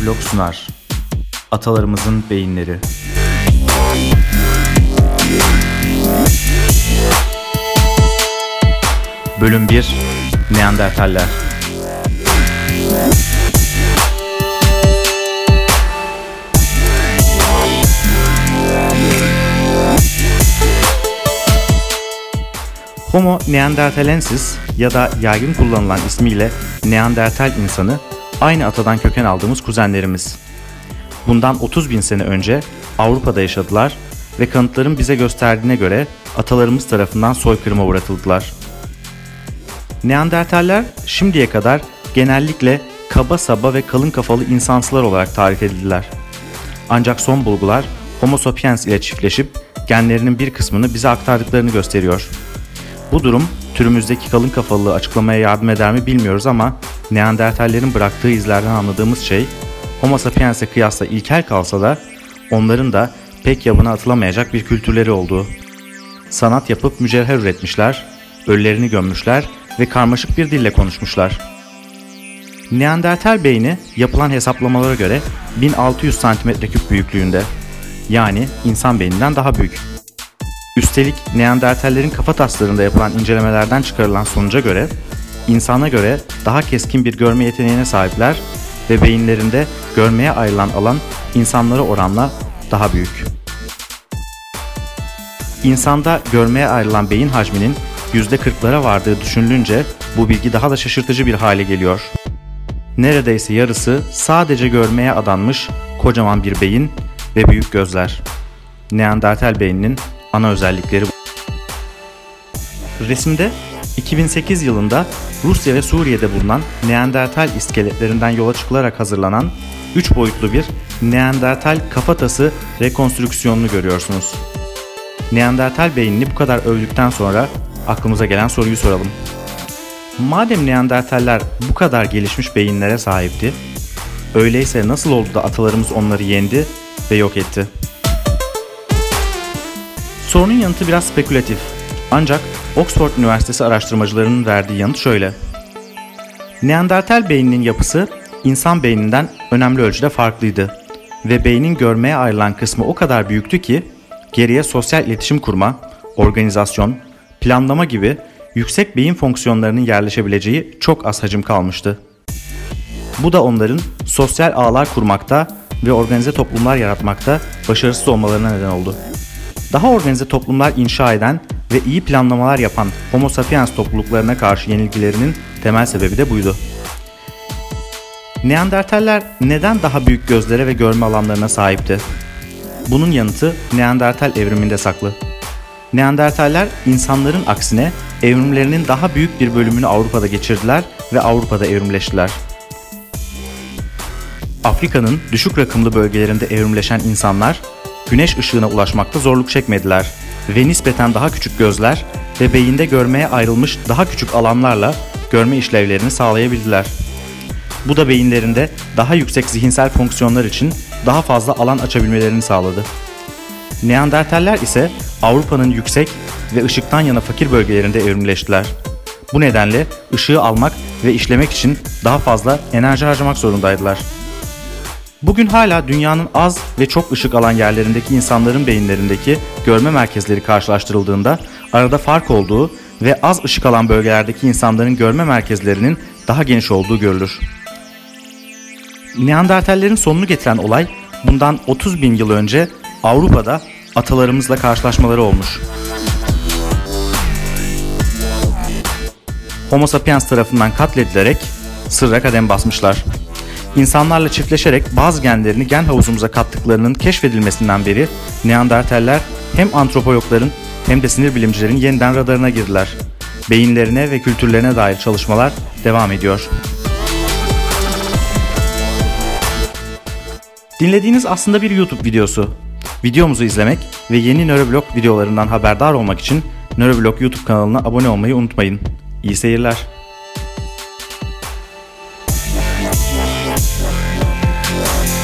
Nöroblog sunar. Atalarımızın beyinleri. Bölüm 1 Neandertaller Homo neanderthalensis ya da yaygın kullanılan ismiyle Neandertal insanı aynı atadan köken aldığımız kuzenlerimiz. Bundan 30 bin sene önce Avrupa'da yaşadılar ve kanıtların bize gösterdiğine göre atalarımız tarafından soykırıma uğratıldılar. Neandertaller şimdiye kadar genellikle kaba saba ve kalın kafalı insansılar olarak tarif edildiler. Ancak son bulgular Homo sapiens ile çiftleşip genlerinin bir kısmını bize aktardıklarını gösteriyor. Bu durum türümüzdeki kalın kafalılığı açıklamaya yardım eder mi bilmiyoruz ama Neandertallerin bıraktığı izlerden anladığımız şey Homo sapiens'e kıyasla ilkel kalsa da onların da pek yabına atılamayacak bir kültürleri olduğu. Sanat yapıp mücevher üretmişler, ölülerini gömmüşler ve karmaşık bir dille konuşmuşlar. Neandertal beyni yapılan hesaplamalara göre 1600 cm3 büyüklüğünde. Yani insan beyninden daha büyük. Üstelik Neandertallerin kafa taslarında yapılan incelemelerden çıkarılan sonuca göre insana göre daha keskin bir görme yeteneğine sahipler ve beyinlerinde görmeye ayrılan alan insanlara oranla daha büyük. İnsanda görmeye ayrılan beyin hacminin %40'lara vardığı düşünülünce bu bilgi daha da şaşırtıcı bir hale geliyor. Neredeyse yarısı sadece görmeye adanmış kocaman bir beyin ve büyük gözler. Neandertal beyninin ana özellikleri. Resimde 2008 yılında Rusya ve Suriye'de bulunan Neandertal iskeletlerinden yola çıkılarak hazırlanan 3 boyutlu bir Neandertal kafatası rekonstrüksiyonunu görüyorsunuz. Neandertal beynini bu kadar övdükten sonra aklımıza gelen soruyu soralım. Madem Neandertaller bu kadar gelişmiş beyinlere sahipti, öyleyse nasıl oldu da atalarımız onları yendi ve yok etti? Sorunun yanıtı biraz spekülatif. Ancak Oxford Üniversitesi araştırmacılarının verdiği yanıt şöyle. Neandertal beyninin yapısı insan beyninden önemli ölçüde farklıydı ve beynin görmeye ayrılan kısmı o kadar büyüktü ki geriye sosyal iletişim kurma, organizasyon, planlama gibi yüksek beyin fonksiyonlarının yerleşebileceği çok az hacim kalmıştı. Bu da onların sosyal ağlar kurmakta ve organize toplumlar yaratmakta başarısız olmalarına neden oldu. Daha organize toplumlar inşa eden ve iyi planlamalar yapan Homo sapiens topluluklarına karşı yenilgilerinin temel sebebi de buydu. Neandertaller neden daha büyük gözlere ve görme alanlarına sahipti? Bunun yanıtı Neandertal evriminde saklı. Neandertaller insanların aksine evrimlerinin daha büyük bir bölümünü Avrupa'da geçirdiler ve Avrupa'da evrimleştiler. Afrika'nın düşük rakımlı bölgelerinde evrimleşen insanlar güneş ışığına ulaşmakta zorluk çekmediler ve nispeten daha küçük gözler ve beyinde görmeye ayrılmış daha küçük alanlarla görme işlevlerini sağlayabildiler. Bu da beyinlerinde daha yüksek zihinsel fonksiyonlar için daha fazla alan açabilmelerini sağladı. Neandertaller ise Avrupa'nın yüksek ve ışıktan yana fakir bölgelerinde evrimleştiler. Bu nedenle ışığı almak ve işlemek için daha fazla enerji harcamak zorundaydılar. Bugün hala dünyanın az ve çok ışık alan yerlerindeki insanların beyinlerindeki görme merkezleri karşılaştırıldığında arada fark olduğu ve az ışık alan bölgelerdeki insanların görme merkezlerinin daha geniş olduğu görülür. Neandertallerin sonunu getiren olay bundan 30 bin yıl önce Avrupa'da atalarımızla karşılaşmaları olmuş. Homo sapiens tarafından katledilerek sırra kadem basmışlar. İnsanlarla çiftleşerek bazı genlerini gen havuzumuza kattıklarının keşfedilmesinden beri Neandertaller hem antropologların hem de sinir bilimcilerin yeniden radarına girdiler. Beyinlerine ve kültürlerine dair çalışmalar devam ediyor. Dinlediğiniz aslında bir YouTube videosu. Videomuzu izlemek ve yeni Nöroblog videolarından haberdar olmak için Nöroblog YouTube kanalına abone olmayı unutmayın. İyi seyirler. Thank you.